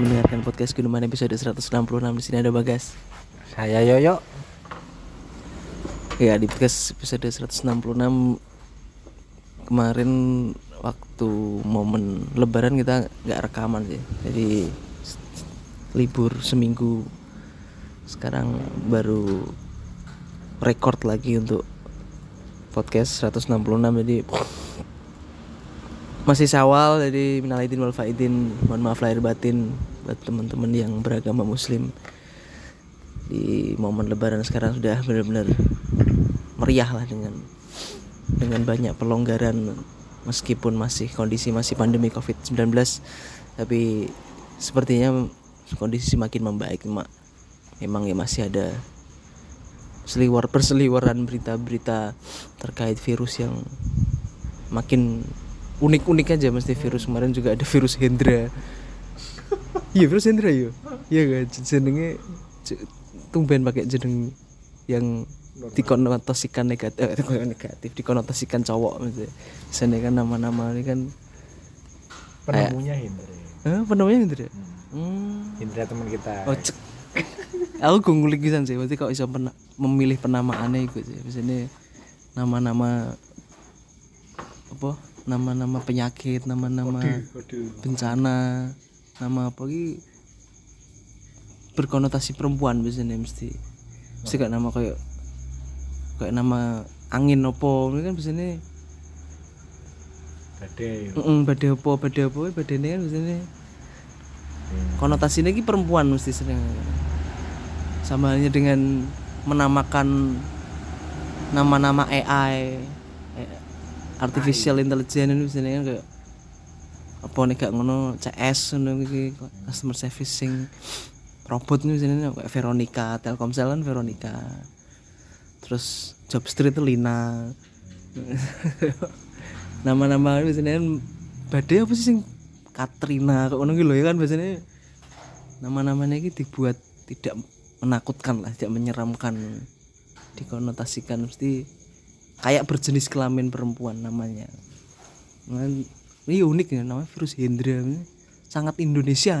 mendengarkan podcast Gunuman episode 166 di sini ada Bagas. Saya Yoyo. Ya di podcast episode 166 kemarin waktu momen Lebaran kita nggak rekaman sih. Jadi libur seminggu. Sekarang baru record lagi untuk podcast 166 jadi masih sawal jadi minal aidin wal faidin mohon maaf lahir batin buat teman-teman yang beragama muslim di momen lebaran sekarang sudah benar-benar meriah lah dengan dengan banyak pelonggaran meskipun masih kondisi masih pandemi covid-19 tapi sepertinya kondisi makin membaik mak. Memang ya masih ada seliwar perseliweran berita-berita terkait virus yang makin unik-unik aja. Mesti virus kemarin juga ada virus Hendra iya virus Hendra yo iya kan jenenge j- tumben pakai jeneng yang dikonotasikan negatif eh, negatif dikonotasikan cowok Misalnya kan nama-nama ini kan Penemunya Hindra. eh, apa namanya Hendra hmm. Hindra teman kita. oh cek. Aku gue ngulik pisan sih berarti kok bisa pena- memilih penamaannya itu sih. Misalnya nama-nama apa? Nama-nama penyakit nama-nama bencana nama apa lagi? Berkonotasi perempuan biasanya mesti. Mesti kayak nama kayak kayak nama angin opo ini kan biasanya Badai. mm badai opo badai opo badai ini kan biasanya. Konotasinya ini perempuan mesti sering sama halnya dengan menamakan nama-nama AI artificial intelligence itu biasanya kan kayak apa nih gak ngono CS ngono iki customer servicing robot nih biasanya kayak Veronica Telkomsel kan Veronica. Terus Jobstreet itu Lina. Nama-nama biasanya kan badai apa sih sing Katrina kok ngono gitu ya kan biasanya. Nama-namanya ini dibuat tidak menakutkan lah tidak menyeramkan dikonotasikan. Mesti kayak berjenis kelamin perempuan namanya. Nah, ini unik ya namanya virus Hendra. Sangat Indonesia.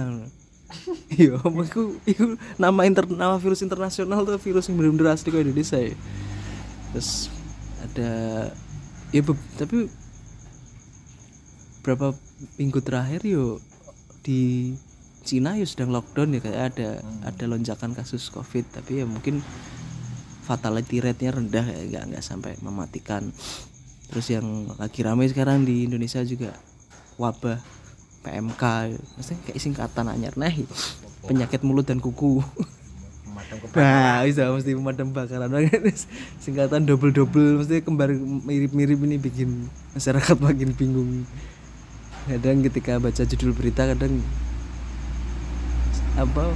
Iya aku itu nama inter nama virus internasional tuh virus yang benar-benar asli kok Indonesia ya. Terus ada ya be- tapi berapa minggu terakhir yo di Cina ya sedang lockdown ya kayak ada ada lonjakan kasus covid. Tapi ya mungkin fatality rate-nya rendah ya nggak nggak sampai mematikan. Terus yang lagi ramai sekarang di Indonesia juga wabah PMK maksudnya kayak singkatan anyar. Nah penyakit mulut dan kuku. Bah, bisa mesti pemadam bakaran singkatan double double mesti kembar mirip mirip ini bikin masyarakat makin bingung. Kadang ketika baca judul berita kadang apa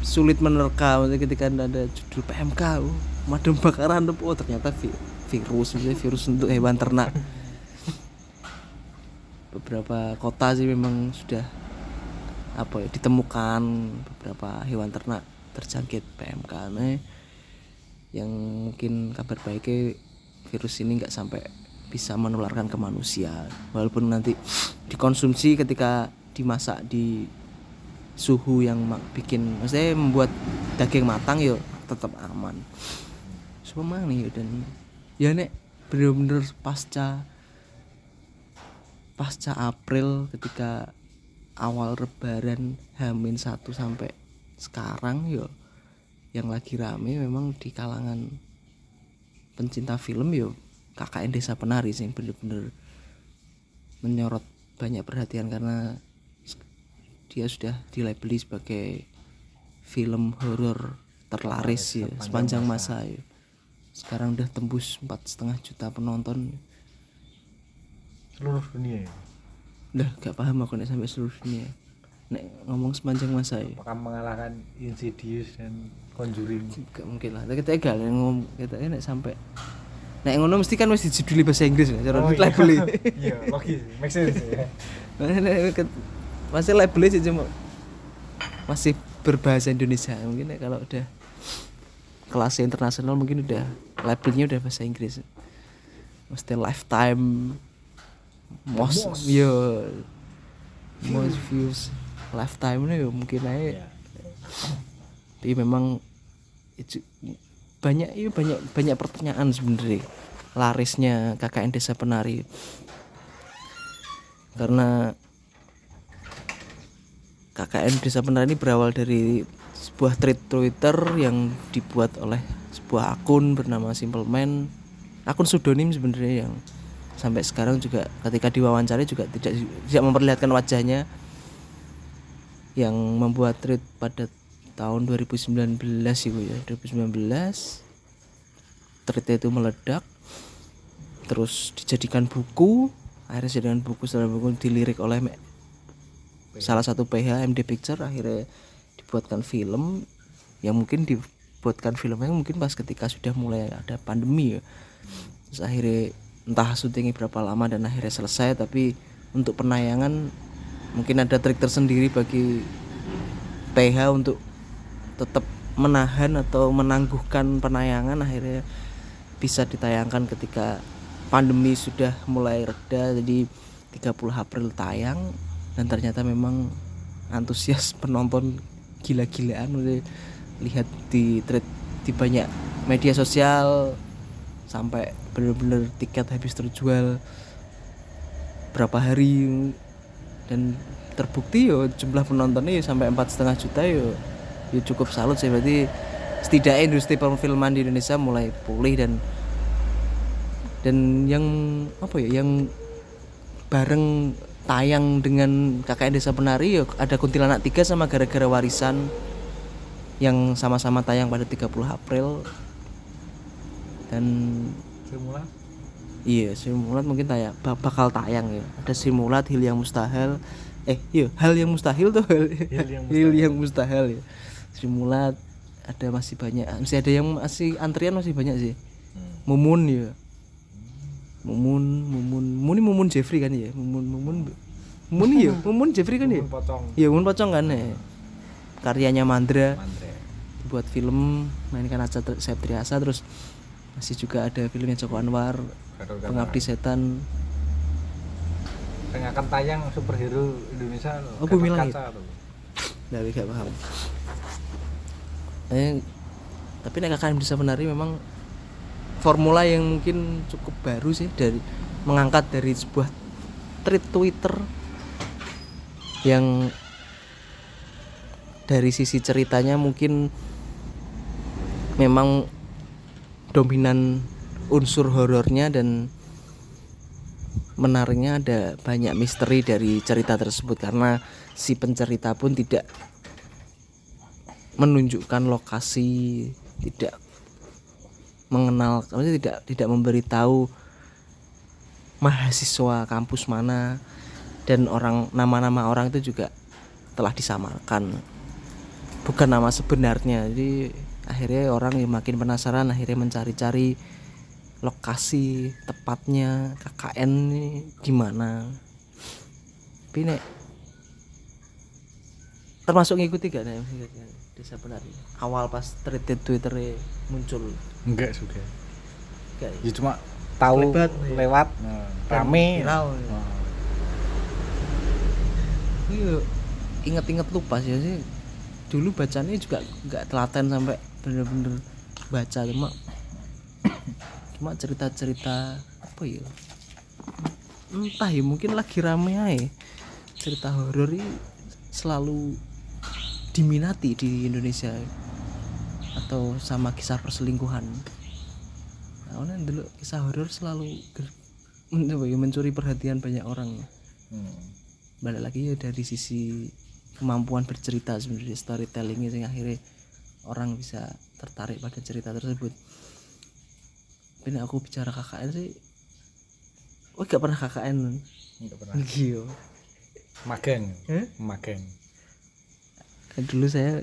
sulit menerka. Maksudnya ketika ada judul PMK oh, pemadam bakaran oh ternyata vi- virus maksudnya virus untuk hewan ternak beberapa kota sih memang sudah apa ya ditemukan beberapa hewan ternak terjangkit PMK nah, yang mungkin kabar baiknya virus ini nggak sampai bisa menularkan ke manusia. Walaupun nanti dikonsumsi ketika dimasak di suhu yang bikin maksudnya membuat daging matang yuk tetap aman. Semua nih dan ya nek bener-bener pasca pasca April ketika awal Lebaran Hamin 1 sampai sekarang yo yang lagi rame memang di kalangan pencinta film yo KKN Desa Penari sih bener-bener menyorot banyak perhatian karena dia sudah dilabeli sebagai film horor terlaris ya sepanjang masa. ya sekarang udah tembus empat setengah juta penonton seluruh dunia ya. udah gak paham aku nek sampai seluruh dunia nek ngomong sepanjang masa ya Apakah mengalahkan Insidious dan Conjuring? gak mungkin lah kita egal yang ngomong kita nek sampai nek ngono mesti kan mesti juduli bahasa Inggris kan cara iya. labeli Iya, logis. Make sense ya. Masih labelnya sih cuma masih berbahasa Indonesia mungkin nek kalau udah kelasnya internasional mungkin udah labelnya udah bahasa Inggris mesti lifetime most yo most views lifetime ini ya mungkin aja. Iya. tapi memang itu banyak iya banyak banyak pertanyaan sebenarnya larisnya KKN Desa Penari. Karena KKN Desa Penari ini berawal dari sebuah tweet Twitter yang dibuat oleh sebuah akun bernama Simple Man akun pseudonym sebenarnya yang sampai sekarang juga ketika diwawancari juga tidak tidak memperlihatkan wajahnya. Yang membuat tweet pada tahun 2019 ibu ya. 2019 tweetnya itu meledak terus dijadikan buku akhirnya dijadikan buku setelah buku dilirik oleh salah satu PH MD Picture akhirnya dibuatkan film. Yang mungkin dibuatkan filmnya mungkin pas ketika sudah mulai ada pandemi ya. Terus akhirnya entah syutingnya berapa lama dan akhirnya selesai tapi untuk penayangan mungkin ada trik tersendiri bagi PH untuk tetap menahan atau menangguhkan penayangan akhirnya bisa ditayangkan ketika pandemi sudah mulai reda jadi 30 April tayang dan ternyata memang antusias penonton gila-gilaan udah lihat di thread di banyak media sosial sampai bener-bener tiket habis terjual berapa hari dan terbukti yo jumlah penontonnya ya sampai empat setengah juta yo. Ya cukup salut sih berarti setidaknya industri perfilman di Indonesia mulai pulih dan dan yang apa ya yang bareng tayang dengan KKN Desa Penari ya ada Kuntilanak 3 sama gara-gara warisan yang sama-sama tayang pada 30 April. Dan Simulan. iya simulat mungkin tayang bak- bakal tayang ya. Ada simulat hil yang mustahil. Eh iya hal yang mustahil tuh. Hal, yang hil yang mustahil ya. Simulat ada masih banyak masih ada yang masih antrian masih banyak sih. Hmm. mumun ya mumun mumun mumun ini mumun Jeffrey kan ya? Mumun mumun mumun iya mumun Jeffrey kan ya? Mumun pocong. iya mumun pocong kan ya. Karyanya Mandra. Mantre. buat film mainkan Aca Tri- Septriasa terus masih juga ada filmnya Joko Anwar Gatot. Pengabdi Setan Yang akan tayang superhero Indonesia Oh, Bumi Langit. Tuh. Dari gak paham. Eh, tapi nek KKN bisa menari memang formula yang mungkin cukup baru sih dari mengangkat dari sebuah tweet Twitter yang dari sisi ceritanya mungkin memang dominan unsur horornya dan menariknya ada banyak misteri dari cerita tersebut karena si pencerita pun tidak menunjukkan lokasi tidak mengenal maksudnya tidak tidak memberitahu mahasiswa kampus mana dan orang nama-nama orang itu juga telah disamarkan. Bukan nama sebenarnya jadi akhirnya orang yang makin penasaran akhirnya mencari-cari lokasi tepatnya KKN ini di mana tapi nek termasuk ngikuti gak nek desa penari awal pas tweet Twitter muncul Enggak juga. gak Ya cuma tahu Lebat. lewat nah, rame. viral. Nah, iya inget-inget lupa sih dulu bacanya juga nggak telaten sampai bener-bener baca cuma cuma cerita-cerita apa ya? Entah ya mungkin lagi rame aja. Cerita horor ini selalu diminati di Indonesia atau sama kisah perselingkuhan. Awalnya dulu kisah horor selalu ya, mencuri perhatian banyak orang. Hmm. balik lagi ya dari sisi kemampuan bercerita sebenarnya storytellingnya sing akhirnya orang bisa tertarik pada cerita tersebut nek aku bicara KKN sih oh gak pernah KKN Enggak pernah. iya Magang. Eh? Magang. dulu saya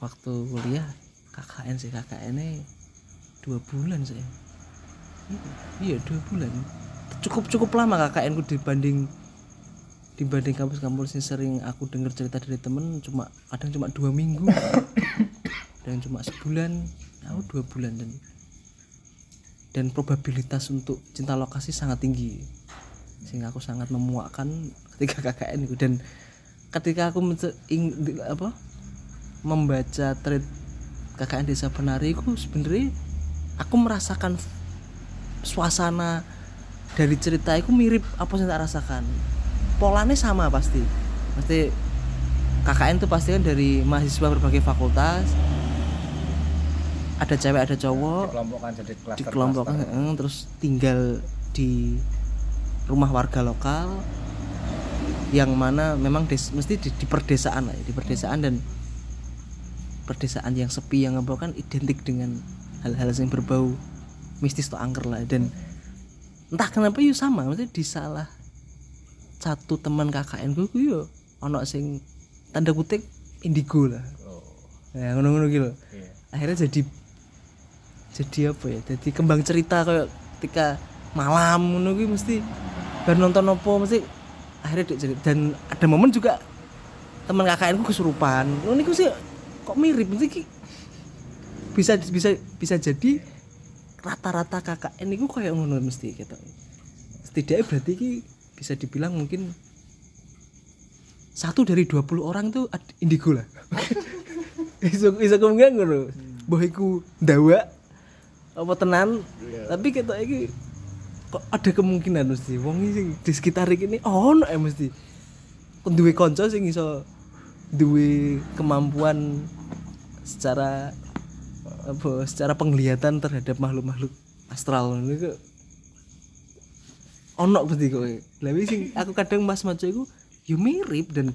waktu kuliah KKN sih KKN nya dua bulan saya iya dua bulan cukup cukup lama KKN ku dibanding dibanding kampus-kampus yang sering aku dengar cerita dari temen cuma kadang cuma dua minggu. Dan cuma sebulan. Aku dua bulan dan. Dan probabilitas untuk cinta lokasi sangat tinggi. Sehingga aku sangat memuakkan ketika KKN itu. Dan ketika aku ing- apa membaca thread KKN Desa Penari itu sebenarnya aku merasakan suasana dari cerita itu mirip apa yang tak rasakan polanya sama pasti. Pasti KKN itu pasti kan dari mahasiswa berbagai fakultas. Ada cewek ada cowok. Dikelompokkan jadi klaster dikelompokkan eh, terus tinggal di rumah warga lokal yang mana memang des, mesti di, di perdesaan lah ya, di perdesaan dan perdesaan yang sepi yang apa kan identik dengan hal-hal yang berbau mistis atau angker lah dan entah kenapa yuk sama maksudnya di salah satu teman KKN gue yo ono sing tanda kutip indigo lah. Oh. Ya ngono-ngono gitu iya. Akhirnya jadi jadi apa ya? Jadi kembang cerita kayak ketika malam ngono kuwi mesti bar nonton apa mesti akhirnya dia jadi dan ada momen juga teman KKN ku kesurupan. Ngono niku sih kok mirip mesti ki bisa bisa bisa jadi rata-rata KKN itu kayak ngono mesti gitu. Setidaknya berarti ki bisa dibilang mungkin satu dari 20 orang tuh indigo lah. Iso iso kemungkinan ngono. Mbah iku ndawa apa tenan? Tapi kita iki kok ada kemungkinan mesti. Wong sing di sekitar ini ono ya mesti. Duwe kanca sing iso duwe kemampuan secara apa secara penglihatan terhadap makhluk-makhluk astral ngono iku ono mesti kok. Lha wis sing aku kadang mas maca iku yo mirip dan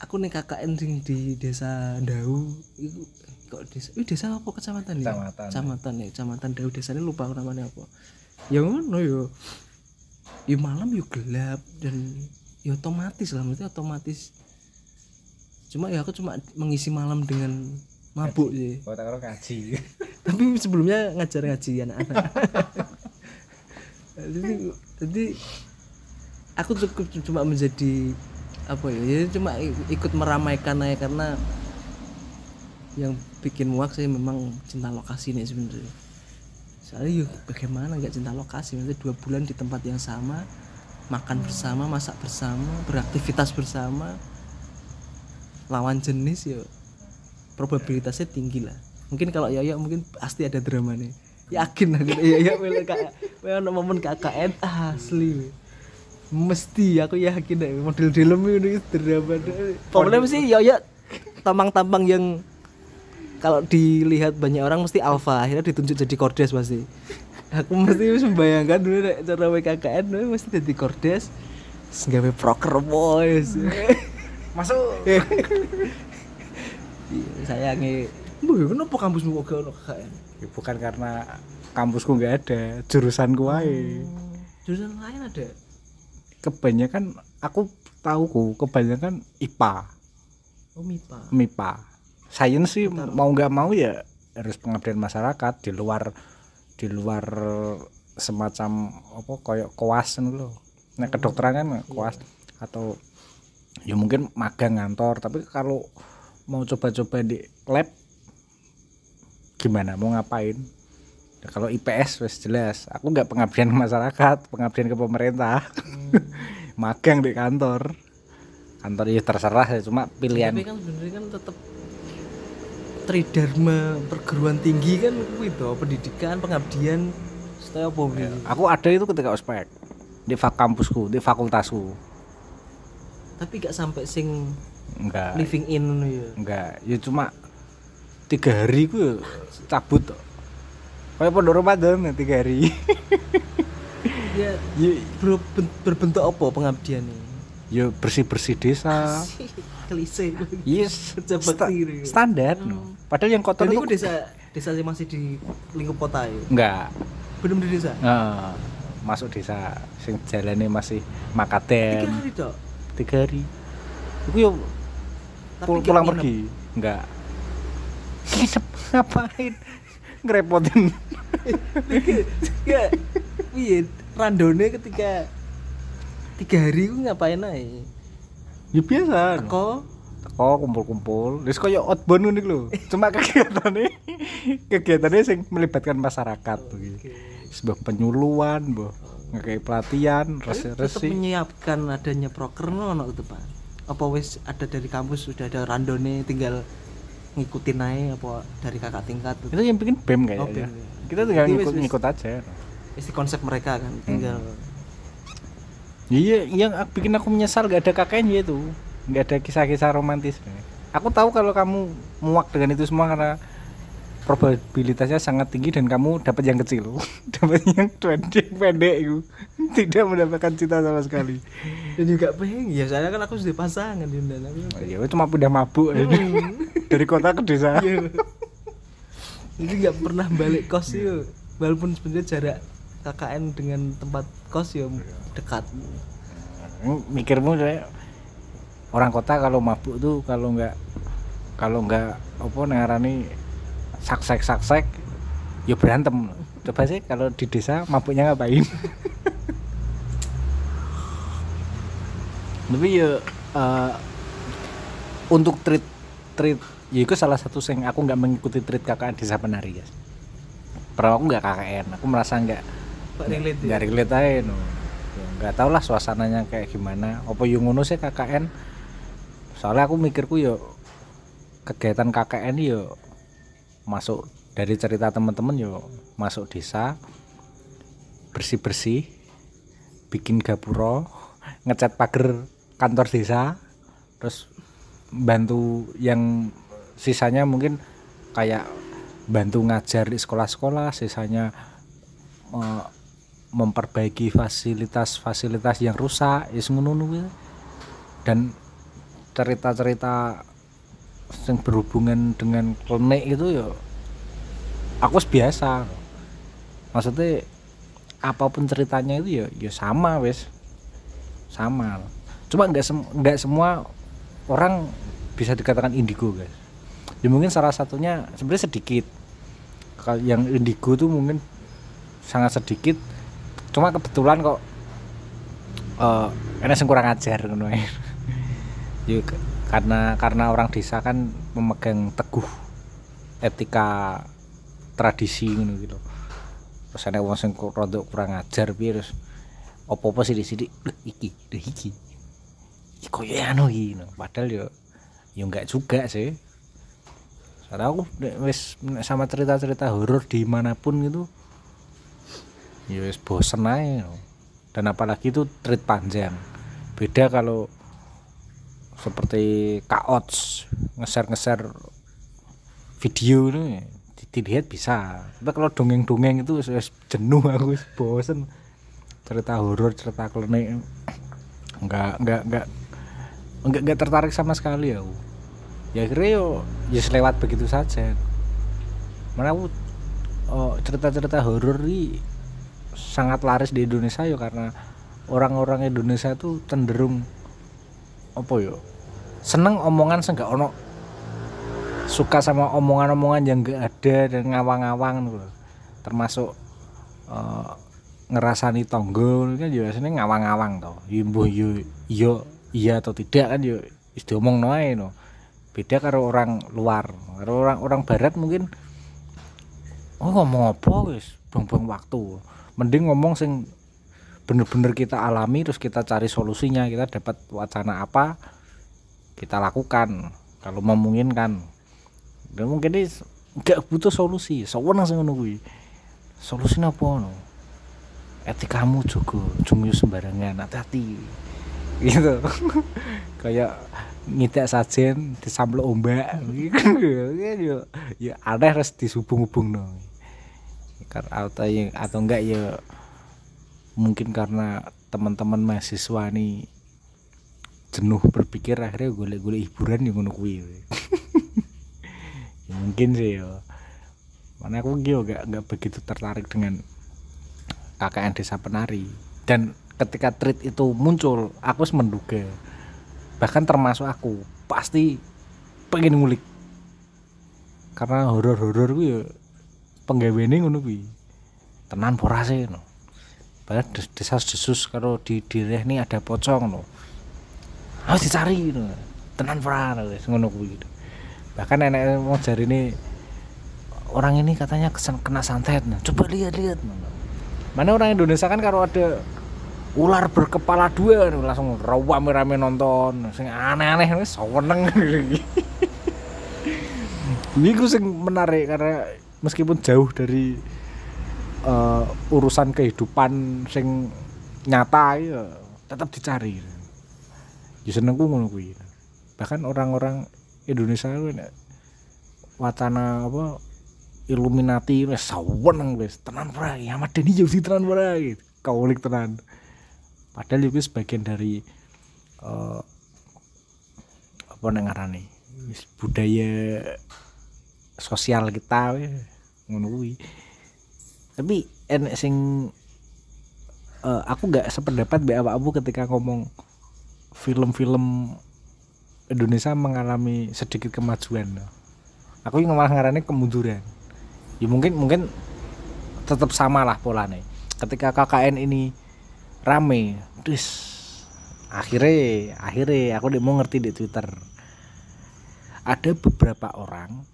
aku nih KKN sing di desa Dau itu kok desa eh, desa apa kecamatan ya? Kecamatan. kecamatan ya kecamatan Dau desanya lupa aku namanya apa. Ya ngono yo ya malam yo gelap dan ya otomatis lah maksudnya otomatis. Cuma ya aku cuma mengisi malam dengan mabuk sih. Kau tak kira kaji? Tapi sebelumnya ngajar ngaji anak-anak jadi, jadi aku cukup cuma menjadi apa ya ya cuma ikut meramaikan aja karena yang bikin muak sih memang cinta lokasi nih sebenarnya. Soalnya yuk bagaimana nggak cinta lokasi? Maksudnya dua bulan di tempat yang sama makan bersama masak bersama beraktivitas bersama lawan jenis ya probabilitasnya tinggi lah. Mungkin kalau Yoyo mungkin pasti ada drama nih yakin aku. Yoyo milih kak. Ono momen KKN asli. Mesti aku yakin deh model film ini drama deh. pokoknya mesti Yoyo tampang-tampang yang kalau dilihat banyak orang mesti alfa akhirnya ditunjuk jadi kordes pasti. Aku mesti wis membayangkan dulu nek cara KKN dulu mesti jadi kordes. Gawe proker boys masuk. Iya, sayangi Bu, kenapa kampusmu kok gak ono KKN? Ya, bukan karena kampusku nggak ada jurusanku wae Jurusan lain ada. kebanyakan aku tahu kebanyakan IPA Oh, MIPA. MIPA sains sih mau nggak mau ya harus pengabdian masyarakat di luar di luar semacam apa kayak koas kan loh nah kedokteran kan koas atau ya mungkin magang ngantor tapi kalau mau coba-coba di lab gimana? Mau ngapain? Ya, kalau IPS wes jelas. Aku nggak pengabdian ke masyarakat pengabdian ke pemerintah. Magang di kantor. Kantor ya terserah ya cuma pilihan. Tapi kan sebenarnya kan tetap tridharma perguruan tinggi kan kuwi to, pendidikan, pengabdian, setelah apa Ya, aku ada itu ketika ospek di fak kampusku di fakultasku. Tapi gak sampai sing enggak living in ya. enggak ya cuma tiga hari ku cabut tok. kayak pondok Ramadan ya, tiga hari Ya ya, ber- berbentuk apa pengabdiannya? ya bersih bersih desa Klise. yes Kerja sta- gitu. standar no. padahal yang kotor itu desa desa yang masih di lingkup kota ya. enggak Belum di desa. Nah, masuk desa sing jalannya masih Tiga makaten hari dok. tiga hari itu gak pulang pergi enggak nginep ngapain? Ngerepotin. Ya iya randone ketika tiga hari ku ngapain aja ya biasa. Teko. Teko kumpul-kumpul. Wis koyo outbound ngono iku lho. Cuma kegiatannya kegiatannya sing melibatkan masyarakat begitu sebuah penyuluhan boh ngekei pelatihan resi-resi menyiapkan adanya proker no no itu pak. Apa wis ada dari kampus sudah ada randone tinggal ngikutin naik apa dari kakak tingkat. Itu yang bikin bem kayaknya Oh, BEM, ya. kita tinggal Jadi wis- ngikut wis- ngikut aja. Isi konsep mereka kan tinggal. Iya yang bikin aku menyesal gak ada kakeknya itu. Nggak ada kisah-kisah romantis. Aku tahu kalau kamu muak dengan itu semua karena probabilitasnya sangat tinggi dan kamu dapat yang kecil. Dapat yang pendek pendek itu. Tidak mendapatkan cinta sama sekali. Dan juga pengen ya saya kan aku sudah pasangan Yunda aku ya cuma udah mabuk. Dari kota ke desa. Iya. jadi nggak pernah balik kos yuk walaupun sebenarnya jarak KKN dengan tempat kos ya dekat. Mikirmu kayak orang kota kalau mabuk tuh kalau nggak kalau nggak apa ngarani saksek saksek ya berantem. Coba sih kalau di desa mabuknya ngapain? Tapi ya eh, untuk treat treat ya itu salah satu yang aku nggak mengikuti treat KKN desa penari ya pernah aku nggak KKN aku merasa nggak Pak relate ya? nggak relate aja no. Ya, nggak tau lah suasananya kayak gimana. Apa yang ngono sih KKN soalnya aku mikirku yo kegiatan KKN yo masuk dari cerita teman-teman yo masuk desa bersih bersih bikin gapuro ngecat pagar kantor desa terus bantu yang sisanya mungkin kayak bantu ngajar di sekolah-sekolah sisanya eh, memperbaiki fasilitas-fasilitas yang rusak ya ngono kuwi. dan cerita-cerita yang berhubungan dengan klinik itu ya aku biasa. Maksudnya apa pun ceritanya itu ya ya sama wes sama. Cuma nggak sem- nggak semua orang bisa dikatakan indigo guys. Ya mungkin salah satunya sebenarnya sedikit. Kalau yang indigo tuh mungkin sangat sedikit. Cuma kebetulan kok eh enak kurang ajar ae. Ya, karena karena orang desa kan memegang teguh etika tradisi ngono gitu terus ada wong sing rada kurang ajar piye terus opo-opo sithik-sithik "Duh, iki iki. Iki koyo anu iki? No. padahal yo yo enggak juga sih. Karena aku wis sama cerita-cerita horor di mana pun gitu ya wis bosen aja dan apalagi itu treat panjang. Beda kalau seperti kaots ngeser-ngeser video itu ya, di- dilihat bisa. Tapi kalau dongeng-dongeng itu jenuh aku bosen. Cerita horor cerita klinik. Enggak enggak enggak enggak enggak tertarik sama sekali aku. Ya akhirnya yo ya selewat begitu saja. Mana aku oh, cerita-cerita horor ini sangat laris di Indonesia ya karena orang-orang Indonesia tuh cenderung apa yo seneng omongan sing gak ono suka sama omongan-omongan yang gak ada dan ngawang-ngawang gitu termasuk eh, ngerasani tonggo kan ya biasanya ngawang-ngawang toh. Ya mbuh yo iya atau tidak kan yo wis diomong noe no beda karo orang luar. Karo orang orang barat mungkin oh ngomong apa wis buang-buang waktu. Mending ngomong sing bener-bener kita alami terus kita cari solusinya kita dapat wacana apa kita lakukan. Kalau memungkinkan. Dan mungkin ini nggak butuh solusi. Sewenang sing ngono kuwi. Solusi apa no etikamu juga cuma sembarangan hati-hati. Gitu. Kayak ngidak sajen disamplok ombak. Gitu. Ya ya aneh harus disubung-hubung no yang atau enggak ya mungkin karena teman-teman mahasiswa nih jenuh berpikir akhirnya golek-golek hiburan yang ngono kuwi. Ya, mungkin sih ya mana aku gitu gak gak begitu tertarik dengan KKN desa penari. Dan ketika treat itu muncul aku menduga. Bahkan termasuk aku pasti pengen ngulik. Karena horor-horor gue ya penggaweane ngono kuwi. Tenan ora sih no padahal des- desa desus kalau di daerah ini ada pocong no harus dicari no tenan no wis ngono kuwi gitu. bahkan nenek mau cari ini orang ini katanya kesan kena santet no. coba lihat lihat no. mana orang Indonesia kan kalau ada ular berkepala dua langsung rame-rame nonton sing aneh-aneh wis seneng Iku sing menarik karena meskipun jauh dari uh, urusan kehidupan sing nyata ya tetap dicari. Ya senengku ngono kuwi. Bahkan orang-orang Indonesia kuwi wacana apa Illuminati wis saweneng wis tenan ora ya Madeni yo tenan ora gitu. Kaulik tenan. Padahal itu sebagian dari uh, apa nang ngarani budaya sosial kita ngono kuwi tapi enek sing uh, aku nggak sependapat mbak abu ketika ngomong film-film Indonesia mengalami sedikit kemajuan. Aku yang malah ngarane kemunduran. Ya mungkin mungkin tetap sama lah polanya ketika KKN ini rame terus akhirnya akhirnya aku mau ngerti di Twitter. Ada beberapa orang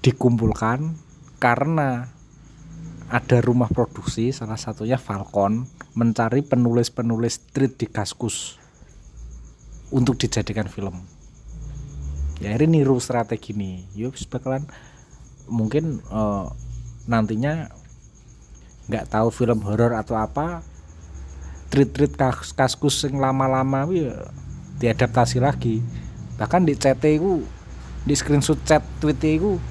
dikumpulkan karena ada rumah produksi salah satunya Falcon mencari penulis-penulis street di Kaskus untuk dijadikan film. Ya ini niru strategi nih. Yuk bakalan mungkin uh, nantinya nggak tahu film horor atau apa treat-treat kaskus yang lama-lama diadaptasi lagi. Bahkan di chat itu di screenshot chat tweet itu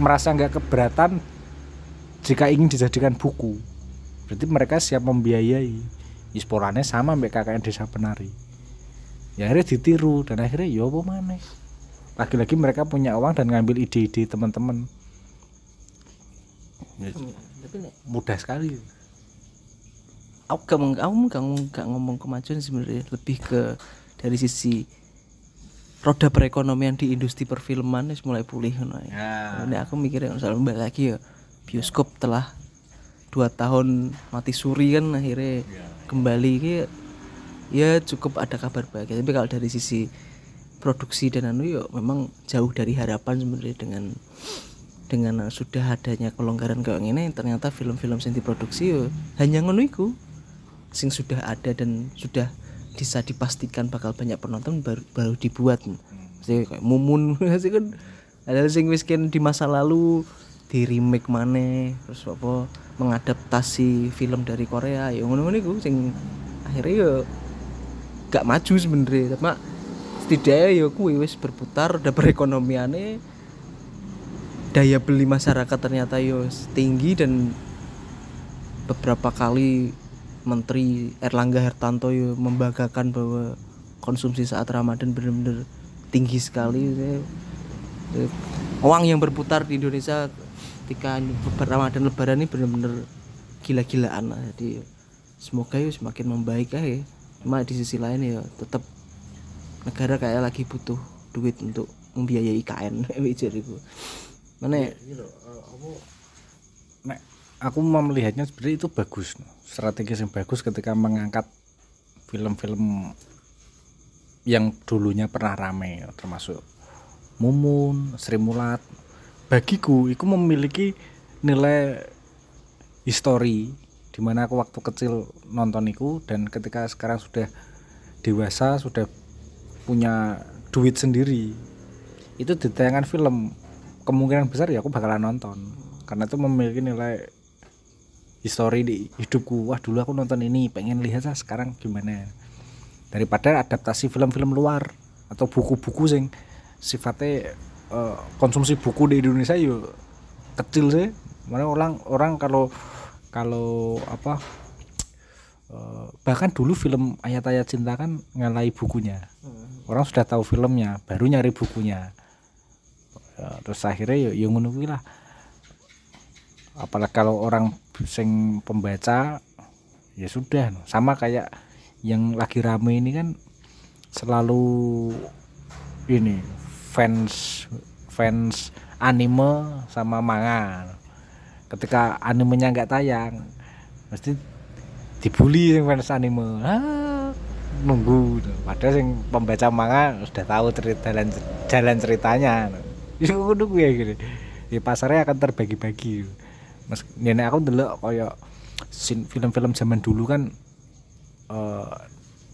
merasa nggak keberatan jika ingin dijadikan buku. Berarti mereka siap membiayai. Isporannya sama mbak KKN desa penari ya akhirnya ditiru dan akhirnya ya apa mana lagi-lagi mereka punya uang dan ngambil ide-ide teman-teman. Ya, mudah sekali. Aku gak, aku gak, gak ngomong kemajuan sebenarnya. Lebih ke dari sisi roda perekonomian di industri perfilman ini mulai pulih ya. Nah, aku mikirnya misalnya mbak lagi ya bioskop telah dua tahun mati suri kan akhirnya ya. kembali ke ya cukup ada kabar bahagia tapi kalau dari sisi produksi dan anu ya memang jauh dari harapan sebenarnya dengan dengan sudah adanya kelonggaran kayak ini ternyata film-film yang diproduksi ya hanya ngono sing sudah ada dan sudah bisa dipastikan bakal banyak penonton baru, baru dibuat. Sih kayak mumun sih kan? Ada sing miskin di masa lalu di remake mana terus apa mengadaptasi film dari Korea ya iku sing akhirnya ya gak maju sebenarnya. Tapi setidaknya ya kuwi wis berputar ada perekonomiannya daya beli masyarakat ternyata yo ya tinggi dan beberapa kali Menteri Erlangga Hartanto ya membanggakan bahwa konsumsi saat Ramadan benar-benar tinggi sekali. Uang yang berputar di Indonesia ketika Ramadan Lebaran ini benar-benar gila-gilaan jadi semoga ya semakin membaik ya cuma di sisi lain ya tetap negara kayak lagi butuh duit untuk membiayai IKN itu mana ya, aku mau melihatnya sebenarnya itu bagus strategi yang bagus ketika mengangkat film-film yang dulunya pernah rame termasuk Mumun, Sri Mulat. Bagiku itu memiliki nilai histori di mana aku waktu kecil nonton itu dan ketika sekarang sudah dewasa sudah punya duit sendiri. Itu ditayangan film. Kemungkinan besar ya aku bakalan nonton. Karena itu memiliki nilai histori di hidupku. Wah dulu aku nonton ini pengen lihat lah sekarang gimana. Daripada adaptasi film-film luar atau buku-buku sing sifatnya uh, konsumsi buku di Indonesia yuk kecil sih. Mana orang orang kalau kalau apa uh, bahkan dulu film ayat-ayat cinta kan ngalai bukunya. Hmm. orang sudah tahu filmnya baru nyari bukunya. Uh, terus akhirnya ya ngono lah. Apalagi kalau orang sing pembaca ya sudah. Sama kayak yang lagi rame ini kan selalu ini fans fans anime sama manga ketika animenya nggak tayang mesti dibully yang fans anime. Ah, nunggu. Padahal yang pembaca manga sudah tahu cerita jalan jalan ceritanya. Itu nunggu ya gitu ya pasarnya akan terbagi-bagi. Mas nenek aku dulu kayak film-film zaman dulu kan eh,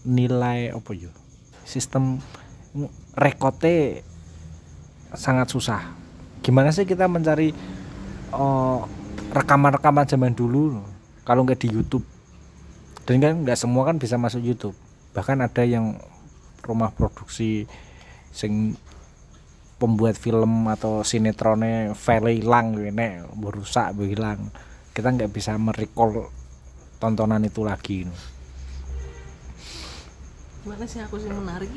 nilai apa yo? Sistem rekote sangat susah. Gimana sih kita mencari eh, rekaman-rekaman zaman dulu kalau nggak di YouTube dan kan nggak semua kan bisa masuk YouTube bahkan ada yang rumah produksi sing pembuat film atau sinetronnya file hilang ini berusak hilang kita nggak bisa merecall tontonan itu lagi Mana sih aku sih menarik?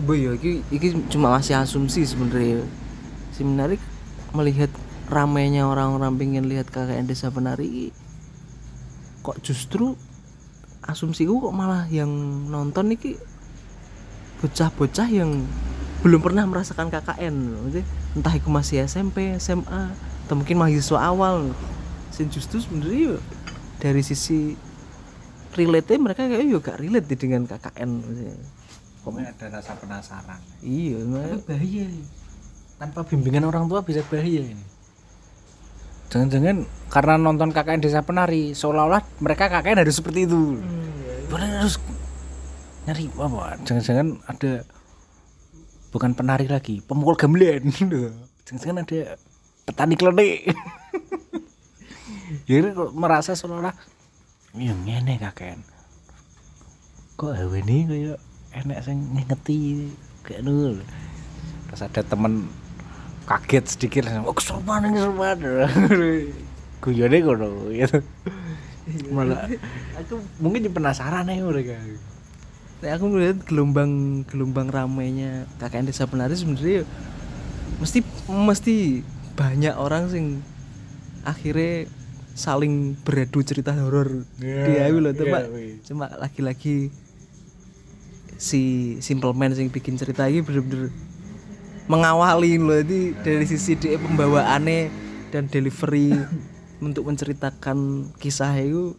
Bu ya iki iki cuma masih asumsi sebenarnya. Si menarik melihat ramainya orang-orang pengen lihat KKN Desa Penari kok justru asumsiku kok malah yang nonton iki bocah-bocah yang belum pernah merasakan KKN entah itu masih SMP, SMA atau mungkin mahasiswa awal. Sing justru sebenarnya dari sisi relate mereka kayak yo gak relate dengan KKN. Kok ada rasa penasaran. Iya Tapi bahaya tanpa bimbingan orang tua bisa bahaya ini jangan-jangan karena nonton KKN Desa Penari seolah-olah mereka KKN harus seperti itu. Padahal harus nyari apa? Jangan-jangan ada bukan penari lagi pemukul gamelan. Jangan-jangan ada petani klenik. Jadi merasa seolah-olah ya ngene KKN kok ini kayak enak sing ngingeti kayak nul terus ada temen kaget sedikit oh kesurupan ini kesurupan guyone kono gitu. Malah aku mungkin penasaran ya mereka. Nah, aku melihat gelombang gelombang ramainya KKN Desa Penari sebenarnya mesti mesti banyak orang sing akhirnya saling beradu cerita horor. Dia loh cuma cuma lagi-lagi si Simple Man sing bikin cerita ini bener-bener mengawali loh ini dari sisi dia pembawaannya dan delivery untuk menceritakan kisah itu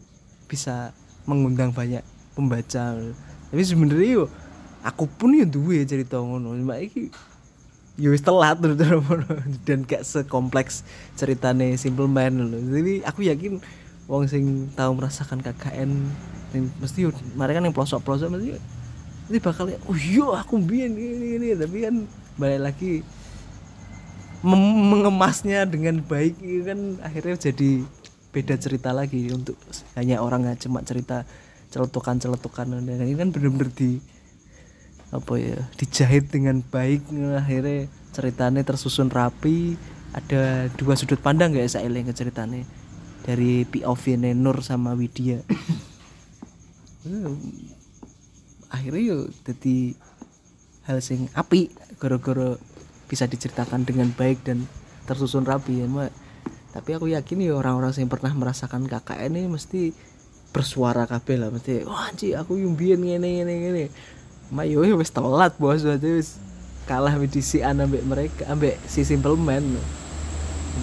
bisa mengundang banyak pembaca. Tapi sebenarnya yo aku pun yo duwe cerita ngono. Cuma iki yo wis telat dan gak sekompleks ceritane Simple Man loh jadi aku yakin wong sing tahu merasakan KKN yang mesti yo mereka yang pelosok-pelosok mesti ini bakal oh iya aku biyen ini ini tapi kan balik lagi mengemasnya dengan baik itu kan akhirnya jadi beda cerita lagi untuk hanya orang nggak cuma cerita celetukan-celetukan dan ini kan bener-bener di apa ya dijahit dengan baik. Akhirnya ceritanya tersusun rapi. Ada dua sudut pandang gak saya ke ceritanya. Dari POV Nur sama Widya. Akhirnya yuk jadi hal sing api gara-gara bisa diceritakan dengan baik dan tersusun rapi ya Mbak. tapi aku yakin ya orang-orang yang pernah merasakan KKN ini mesti bersuara kabeh lah mesti wah anci aku yumbien ngene ngene ngene. Mak yo wis telat bos berarti wis kalah medisi ambek mereka ambek si simple man.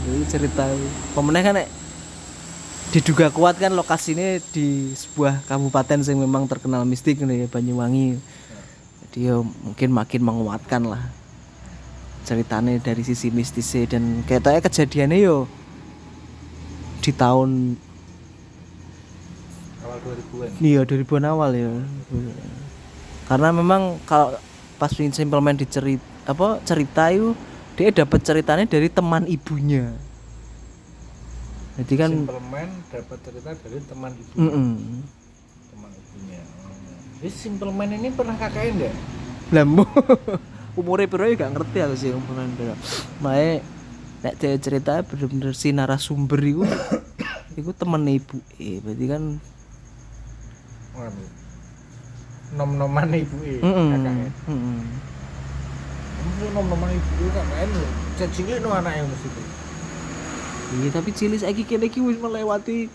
Jadi cerita pemenang kan diduga kuat kan lokasinya di sebuah kabupaten yang memang terkenal mistik nih ya Banyuwangi jadi ya mungkin makin menguatkan lah. Ceritanya dari sisi mistisnya dan kayaknya kejadiannya yo di tahun awal 2000-an iya 2000-an awal ya karena memang kalau pas Simple Man dicerit apa cerita itu dia dapat ceritanya dari teman ibunya. Jadi kan Simple Man dapat cerita dari teman ibu mm teman ibunya jadi Simple Man ini pernah KKN enggak Lambo umurnya piro ya gak ngerti aku sih umuran piro. Mae nek dia cerita bener-bener si narasumber itu itu temen ibu eh berarti kan nom-noman ibu e mm KKN -mm. Kamu nom-noman ibu e KKN lho. Cacingnya no anak yang mesti iya tapi cilik saiki kene iki wis melewati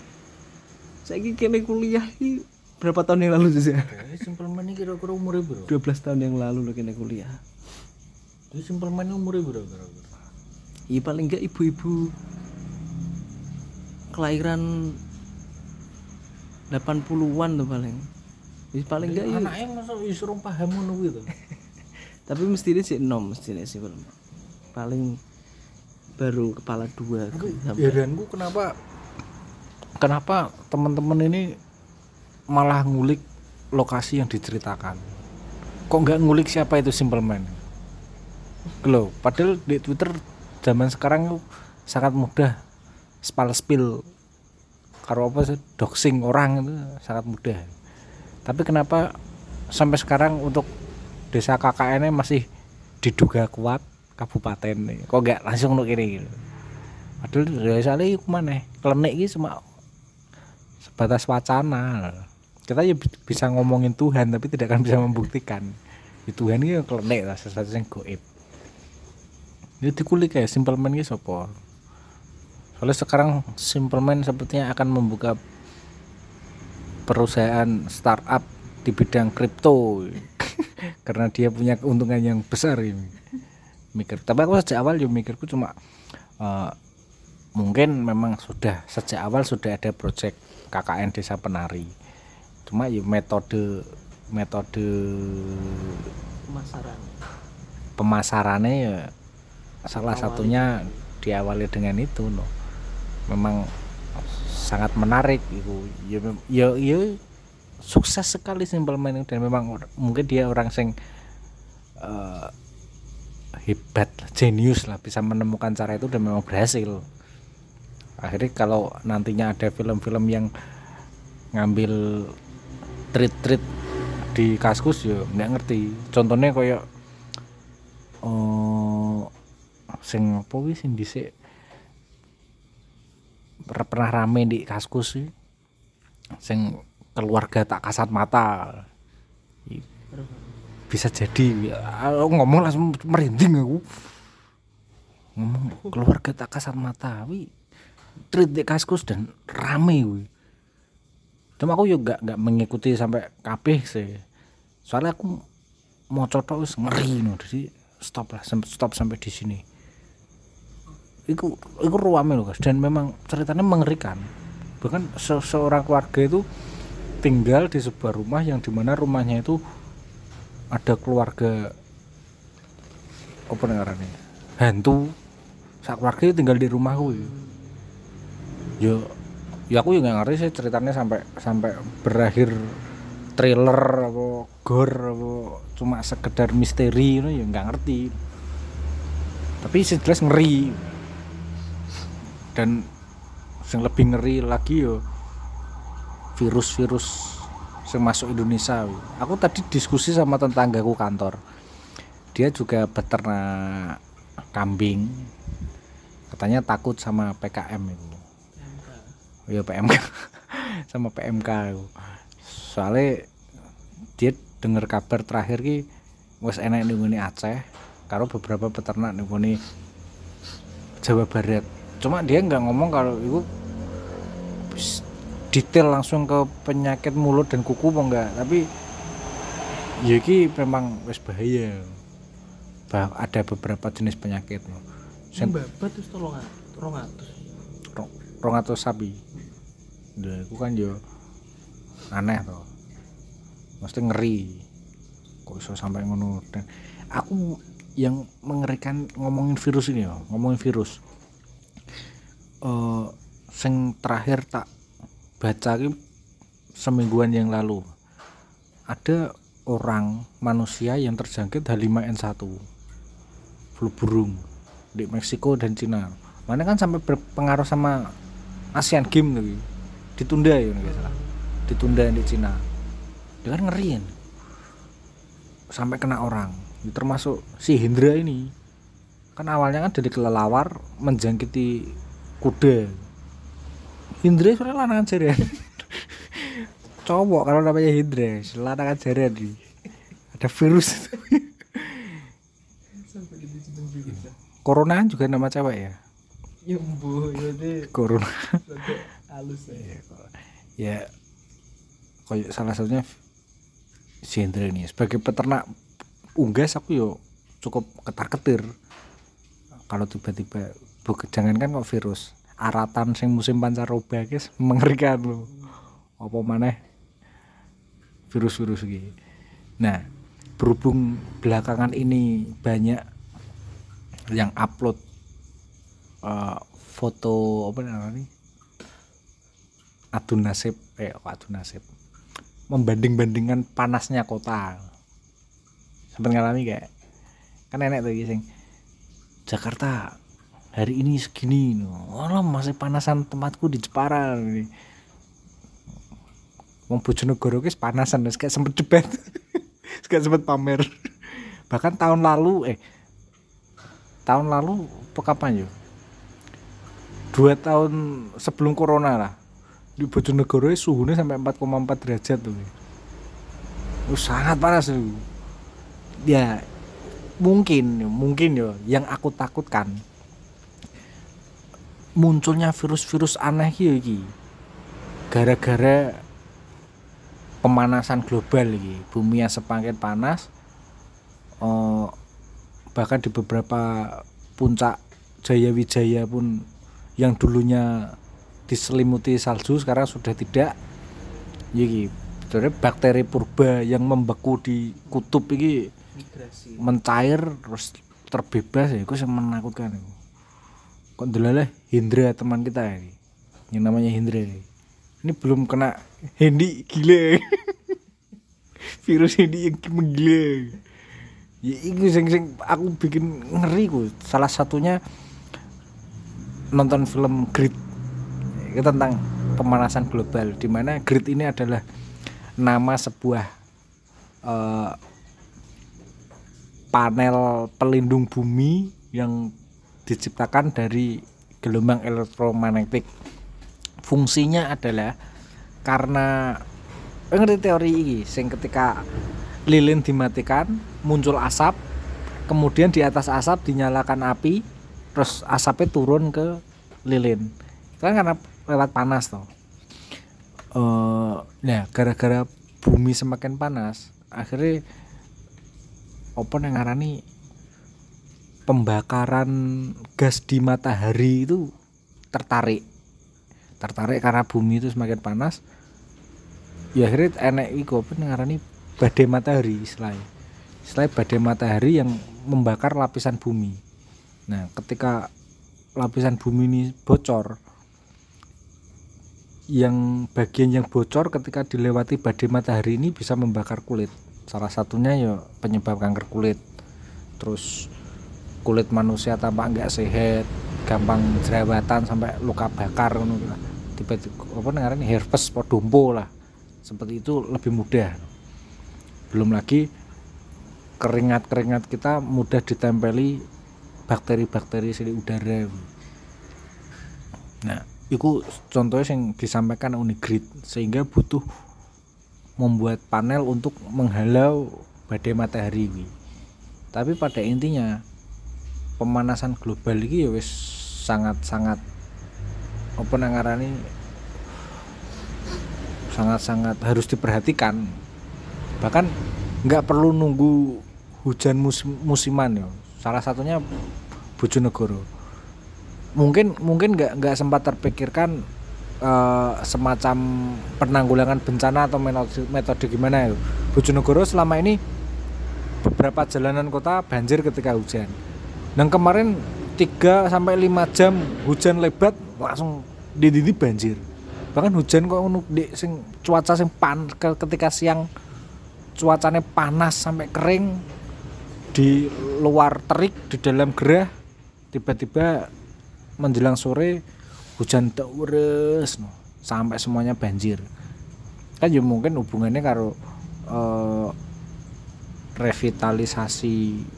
saiki kene kuliah iki berapa tahun yang lalu sih Jadi Simple Man ini kira-kira umurnya berapa? 12 tahun yang lalu lo kene kuliah Jadi Simple Man ini umurnya berapa kira-kira? iya paling enggak ibu-ibu kelahiran 80-an tuh paling Iya paling enggak iya. Anaknya masa disuruh paham ngono gitu. tapi mestinya sih enam mestinya sih belum paling baru kepala dua heranku kenapa kenapa teman-teman ini malah ngulik lokasi yang diceritakan. Kok nggak ngulik siapa itu Simple Man? Loh, padahal di Twitter zaman sekarang sangat mudah spal spill. Karo apa sih? Doxing orang itu sangat mudah. Tapi kenapa sampai sekarang untuk desa KKN masih diduga kuat kabupaten kok nggak langsung kiri gitu padahal dari sana itu mana? Klenik ini cuma sebatas wacana kita ya bi- bisa ngomongin Tuhan tapi tidak akan bisa membuktikan. Ya, Tuhan ini klenik lah sesuatu yang goib. Ini dikulik kayak Simple Man ini sopo soalnya sekarang Simple Man sepertinya akan membuka perusahaan startup di bidang kripto. Karena dia punya keuntungan yang besar ini. Mikir. Tapi aku sejak awal ya mikirku cuma eh, mungkin memang sudah sejak awal sudah ada proyek KKN Desa Penari cuma ya metode metode pemasaran. pemasarannya ya salah satunya diawali dengan itu loh memang sangat menarik itu. Ya ya, ya sukses sekali Simple Man itu dan memang mungkin dia orang sing eh, hebat lah, jenius lah bisa menemukan cara itu dan memang berhasil. Akhirnya kalau nantinya ada film-film yang ngambil treat-treat di kaskus ya nggak ngerti. Contohnya kayak oh sing apa wis sing dhisik per- pernah rame di kaskus sih. Sing keluarga tak kasat mata. Bisa jadi. Aku ngomong langsung merinding aku. Ngomong keluarga tak kasat mata. Wi treat di kaskus dan rame wi cuma aku juga nggak mengikuti sampai kabeh sih. Soalnya aku mau cotok wis ngeri no jadi stop lah stop sampai di sini. Itu itu ruame loh guys dan memang ceritanya mengerikan. Bahkan se- seorang keluarga itu tinggal di sebuah rumah yang di mana rumahnya itu ada keluarga apa namanya hantu. Sak keluarga tinggal di rumahku ya ya ya aku juga ngerti sih ceritanya sampai sampai berakhir thriller apa gore apa cuma sekedar misteri itu ya nggak ngerti. Tapi jelas ngeri. Dan yang lebih ngeri lagi yo virus-virus yang masuk Indonesia. Aku tadi diskusi sama tetanggaku kantor. Dia juga beternak kambing. Katanya takut sama PKM itu ya PMK sama PMK itu. soalnya dia dengar kabar terakhir ki wes enak nih Aceh karo beberapa peternak nih Jawa Barat. Cuma dia nggak ngomong kalau itu detail langsung ke penyakit mulut dan kuku apa enggak tapi ya ki memang wes bahaya. Bah ada beberapa jenis penyakit. Sen- babat terus tolong. Rong atau sapi. Nah, itu kan yo aneh toh. Mesti ngeri. Kok bisa sampai ngono? Dan aku yang mengerikan ngomongin virus ini ya ngomongin virus. Eh sing terakhir tak baca ki semingguan yang lalu. Ada orang manusia yang terjangkit H5N1 flu burung di Meksiko dan Cina. Mana kan sampai berpengaruh sama Asian Games tuh ditunda ya nggak salah. Ditunda di Cina. Dia kan ngeri kan? Sampai kena orang. Termasuk si Hendra ini. Kan awalnya kan dari kelelawar menjangkiti kuda. Hendra sebenarnya lanangan jarian. Cowok kalau namanya Hendra lanangan jarian di ada virus. Corona juga nama cewek ya Ya bu, ya deh. Corona. Halus ya. ya kayak salah satunya Hendra ini. Sebagai peternak unggas aku yo cukup ketar ketir kalau tiba-tiba jangan kan kok virus. Aratan sing musim pancaroba guys mengerikan loh apa maneh? Virus-virus gitu nah berhubung belakangan ini banyak yang upload eh, foto apa namanya adu nasib eh adu nasib? Membanding-bandingkan panasnya kota. Sempat ngalami kayak kan enek tuh sing Jakarta hari ini segini oh masih panasan tempatku di Jepara ini. Wong Bojonegoro guys panasan terus kayak sempet debat. Kayak sempet pamer. Bahkan tahun lalu eh tahun lalu apa kapan yo dua tahun sebelum corona lah. Di Bojonegoro suhunya sampai 4,4 derajat tuh. Oh, sangat panas tuh. Ya mungkin mungkin yo yang aku takutkan munculnya virus-virus aneh iki. Gara-gara pemanasan global iki bumi yang semakin panas oh, bahkan di beberapa puncak Jaya Wijaya pun yang dulunya diselimuti salju sekarang sudah tidak. Iki. Sebenarnya bakteri purba yang membeku di kutub ini mencair terus terbebas ya itu yang menakutkan kok delalah Hindra teman kita ini yang namanya Hindra ini ini belum kena Hendi gila virus Hendi yang menggila ya itu sing sing aku bikin ngeri ku. Salah satunya nonton film itu tentang pemanasan global di mana Grit ini adalah nama sebuah uh, panel pelindung bumi yang diciptakan dari gelombang elektromagnetik. Fungsinya adalah karena ngerti teori ini sing ketika lilin dimatikan muncul asap kemudian di atas asap dinyalakan api terus asapnya turun ke lilin. Kan karena lewat panas toh. Uh, nah gara-gara bumi semakin panas akhirnya apa yang ngarani pembakaran gas di matahari itu tertarik. Tertarik karena bumi itu semakin panas. Ya akhirnya enek iku apa ngarani badai matahari istilahnya istilahnya badai matahari yang membakar lapisan bumi Nah, ketika lapisan bumi ini bocor, yang bagian yang bocor ketika dilewati badai matahari ini bisa membakar kulit. Salah satunya ya penyebab kanker kulit. Terus kulit manusia tampak nggak sehat, gampang jerawatan sampai luka bakar tiba-tiba apa namanya herpes podompo lah seperti itu lebih mudah belum lagi keringat-keringat kita mudah ditempeli bakteri-bakteri di udara nah itu contohnya yang disampaikan Unigrid sehingga butuh membuat panel untuk menghalau badai matahari ini. tapi pada intinya pemanasan global ini ya sangat-sangat apa nangarani sangat-sangat harus diperhatikan. Bahkan nggak perlu nunggu hujan musim musiman ya salah satunya Bojonegoro. Mungkin mungkin nggak nggak sempat terpikirkan uh, semacam penanggulangan bencana atau metode, metode gimana ya Bojonegoro selama ini beberapa jalanan kota banjir ketika hujan. Dan kemarin 3 sampai 5 jam hujan lebat langsung di banjir. Bahkan hujan kok di sing cuaca sing pan ketika siang cuacanya panas sampai kering di luar terik di dalam gerah tiba-tiba menjelang sore hujan terus no, sampai semuanya banjir. Kan ya mungkin hubungannya karo uh, revitalisasi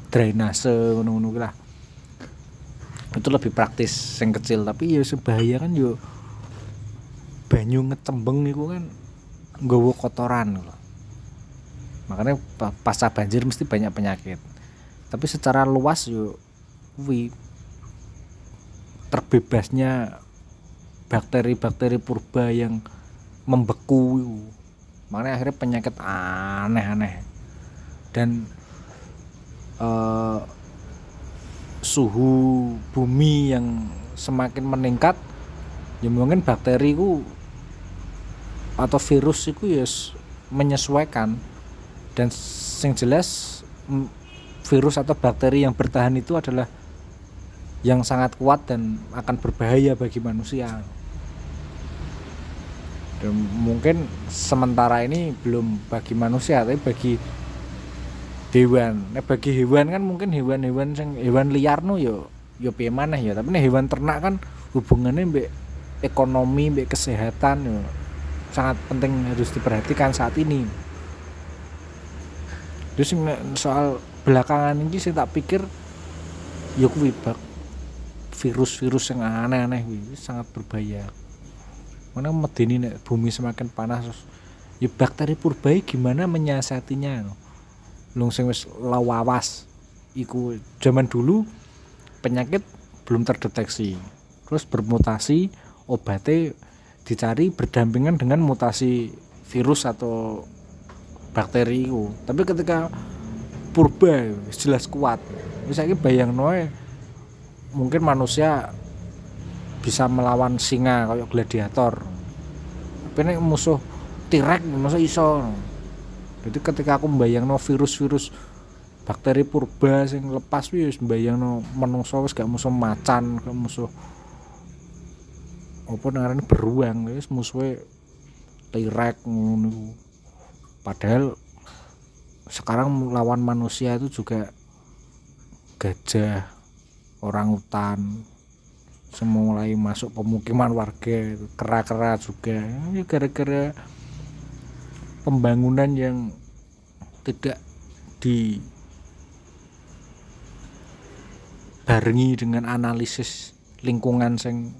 drainase ngono-ngono lah. Itu lebih praktis yang kecil tapi ya sebahaya kan yo banyu ngecembeng itu kan nggawa kotoran loh makanya pasca banjir mesti banyak penyakit tapi secara luas yuk wi terbebasnya bakteri-bakteri purba yang membeku makanya akhirnya penyakit aneh-aneh. Dan uh, suhu bumi yang semakin meningkat ya mungkin bakteri ku atau virus itu ya menyesuaikan. Dan yang jelas virus atau bakteri yang bertahan itu adalah yang sangat kuat dan akan berbahaya bagi manusia. dan mungkin sementara ini belum bagi manusia tapi bagi hewan. Nah, bagi hewan kan mungkin hewan-hewan yang hewan liar no yo yo maneh ya. Tapi nih hewan ternak kan hubungannya mbek ekonomi mbek kesehatan yo sangat penting harus diperhatikan saat ini. Terus soal belakangan ini sih tak pikir ya kuwi virus-virus yang aneh-aneh ini sangat berbahaya. Mana medeni nek bumi semakin panas terus ya bakteri purba gimana menyiasatinya? Lung sing wis lawawas. Iku zaman dulu penyakit belum terdeteksi. Terus bermutasi obatnya dicari berdampingan dengan mutasi virus atau bakteri itu tapi ketika purba jelas kuat. Misalnya bayang noe mungkin manusia bisa melawan singa kayak gladiator. Tapi ini musuh tirek musuh iso. Jadi ketika aku membayang no virus-virus bakteri purba sing lepas wis membayang no menungso wis gak musuh macan gak musuh apa namanya beruang wis musuhnya tirek padahal sekarang lawan manusia itu juga gajah orang hutan semua mulai masuk pemukiman warga kera-kera juga. Ya gara-gara pembangunan yang tidak dibarengi dengan analisis lingkungan yang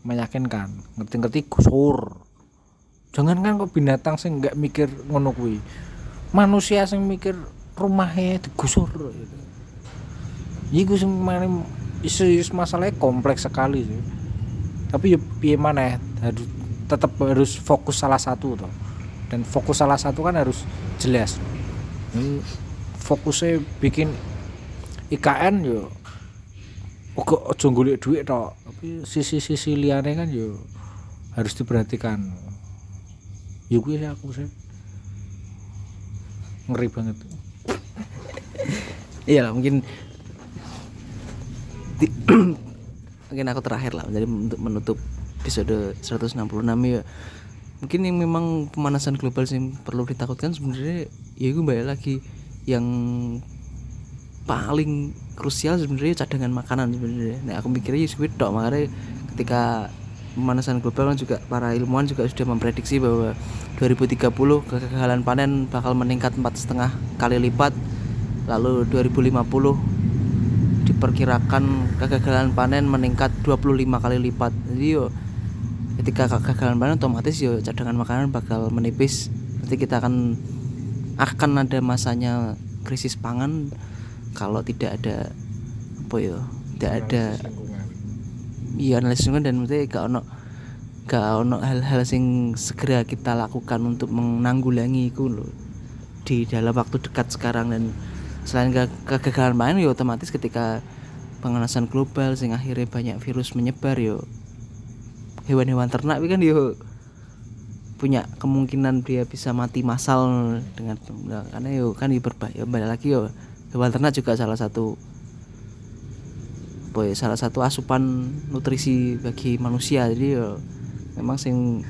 meyakinkan. Ngerti-ngerti gusur. Jangan kan kok binatang sing nggak mikir ngono manusia sing mikir rumahnya digusur gitu. Iku sing isu-isu masalahnya kompleks sekali sih. Tapi ya piye mana harus tetap harus fokus salah satu toh. Dan fokus salah satu kan harus jelas. Fokusnya bikin IKN yo oke ojo golek duit toh. Tapi sisi-sisi liane kan yo harus diperhatikan. Ya gue sih aku sih ngeri banget. Iya mungkin mungkin aku terakhir lah jadi untuk menutup episode 166 ya mungkin yang memang pemanasan global yang perlu ditakutkan sebenarnya ya gue balik lagi yang paling krusial sebenarnya cadangan makanan sebenarnya. Nah aku mikirnya ya squid dok makanya ketika pemanasan global kan juga para ilmuwan juga sudah memprediksi bahwa 2030 kegagalan panen bakal meningkat empat setengah kali lipat. Lalu 2050 diperkirakan kegagalan panen meningkat 25 kali lipat. Jadi yo ketika kegagalan panen otomatis yo cadangan makanan bakal menipis. Nanti kita akan akan ada masanya krisis pangan. Kalau tidak ada apa yo tidak ada iya analisis lingkungan dan nanti gak ono gak ono hal-hal sing segera kita lakukan untuk menanggulangi itu loh di dalam waktu dekat sekarang dan selain ke kegagalan panen ya otomatis ketika pemanasan global sing akhirnya banyak virus menyebar yo hewan-hewan ternak kan yo punya kemungkinan dia bisa mati massal dengan karena yo kan berbahaya balik lagi yo hewan ternak juga salah satu boy salah satu asupan nutrisi bagi manusia. Jadi yo memang sing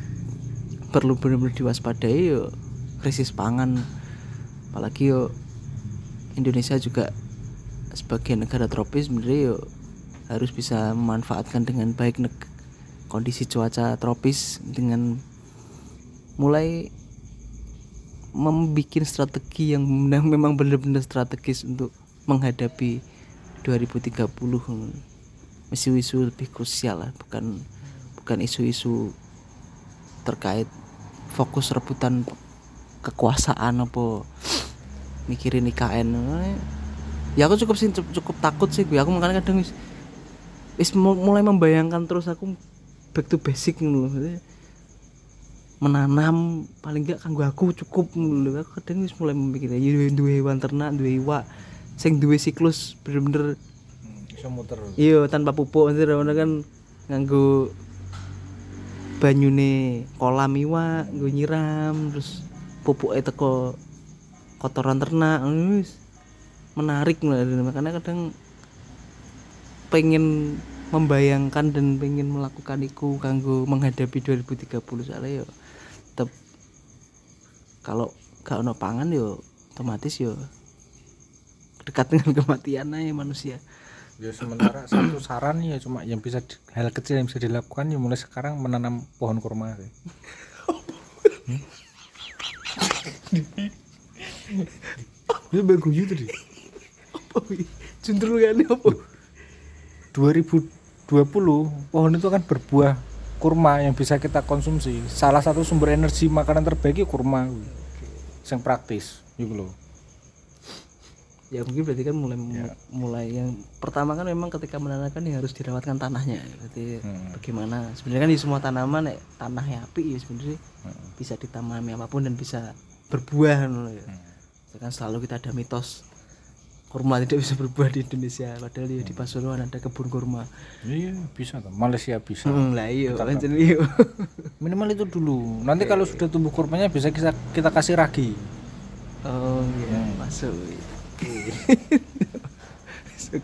perlu benar-benar diwaspadai yo krisis pangan. Apalagi yo Indonesia juga sebagai negara tropis sebenarnya yuk harus bisa memanfaatkan dengan baik kondisi cuaca tropis dengan mulai membuat strategi yang memang benar-benar strategis untuk menghadapi 2030 isu-isu lebih krusial lah bukan bukan isu-isu terkait fokus rebutan kekuasaan apa mikirin IKN ya aku cukup sih cukup, takut sih gue aku makanya kadang wis, wis mulai membayangkan terus aku back to basic loh menanam paling enggak kanggo aku cukup lho. Aku kadang wis mulai memikir ya dua hewan ternak dua iwa sing dua siklus bener-bener bisa muter. iya tanpa pupuk nanti kan nganggo banyune kolam iwa gue nyiram terus pupuk teko kotoran ternak wis menarik makanya kadang pengen membayangkan dan pengen melakukan itu kanggo menghadapi 2030 soalnya ya tetap kalau gak ono pangan yo otomatis yo dekat dengan kematian aja manusia ya sementara satu saran ya cuma yang bisa di- hal kecil yang bisa dilakukan ya mulai sekarang menanam pohon kurma sih. Itu bagus tadi. cenderung kan apa 2020 pohon itu akan berbuah kurma yang bisa kita konsumsi. Salah satu sumber energi makanan terbaik ya kurma. Yang praktis, gitu loh. Ya mungkin berarti kan mulai mulai yang pertama kan memang ketika menanamkan yang harus dirawatkan tanahnya. Berarti bagaimana? Sebenarnya kan di semua tanaman nek tanahnya api ya sebenarnya bisa ditanami apa pun dan bisa berbuah ya. Kan selalu kita ada mitos kurma tidak bisa berbuah di Indonesia. Padahal ya di Pasuruan ada kebun kurma. Iya, bisa tuh. Malaysia bisa. hmm, lah iya kan jadi iya Minimal itu dulu. Nanti kalau sudah tumbuh kurmanya bisa kita kita kasih ragi. oh iya masuk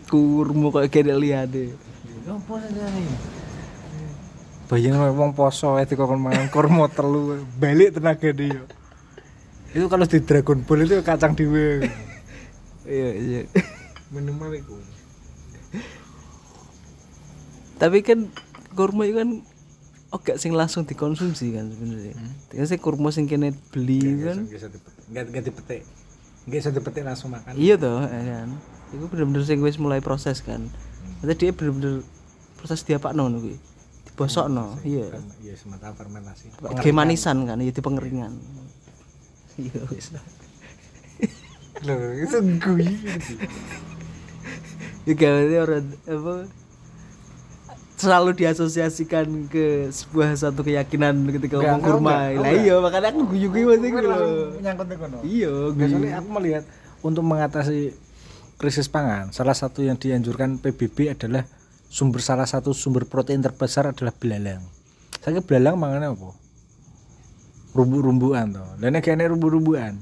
kurma kayak gede lihat deh saja nih? Bayang wong poso itu kok mangan kurma telu balik tenaga dia. Itu kalau di Dragon Ball itu kacang diwe. iya iya Minimal itu. tapi kan kurma itu kan oke sing langsung dikonsumsi kan sebenarnya hmm. sing kurma sing kene beli kan dipetik. Enggak enggak dipetik. Enggak bisa dipetik langsung makan. iya toh ya kan? Itu bener-bener sing wis mulai proses kan. Berarti dia bener-bener proses diapa no kuwi? Dibosok no iya. Iya, semata fermentasi. kayak manisan kan iya di pengeringan. Iya. Wis Loh, itu gue. ya berarti orang apa selalu diasosiasikan ke sebuah satu keyakinan ketika ngomong kurma lah iya makanya aku guyu-guyu masih gitu loh Nyangkut kono. iya guyu soalnya aku melihat untuk mengatasi krisis pangan, salah satu yang dianjurkan PBB adalah sumber salah satu sumber protein terbesar adalah belalang. Saya belalang mangannya apa? Rumbu-rumbuan toh. Lah nek kene rumbu-rumbuan.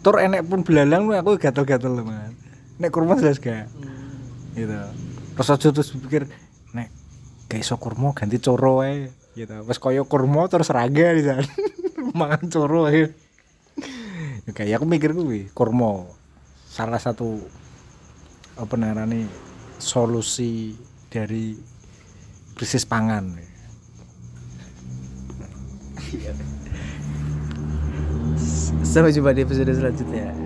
Tur enek pun belalang aku gatel-gatel man. Nek kurma jelas gak. Gitu. Terus aja terus pikir kayak iso kurma ganti coro ae gitu. Wes koyo kurma terus raga di sana. Mangan coro ae. Ya kayak aku mikir kuwi kurma salah satu apa namanya solusi dari krisis pangan. sampai jumpa di episode selanjutnya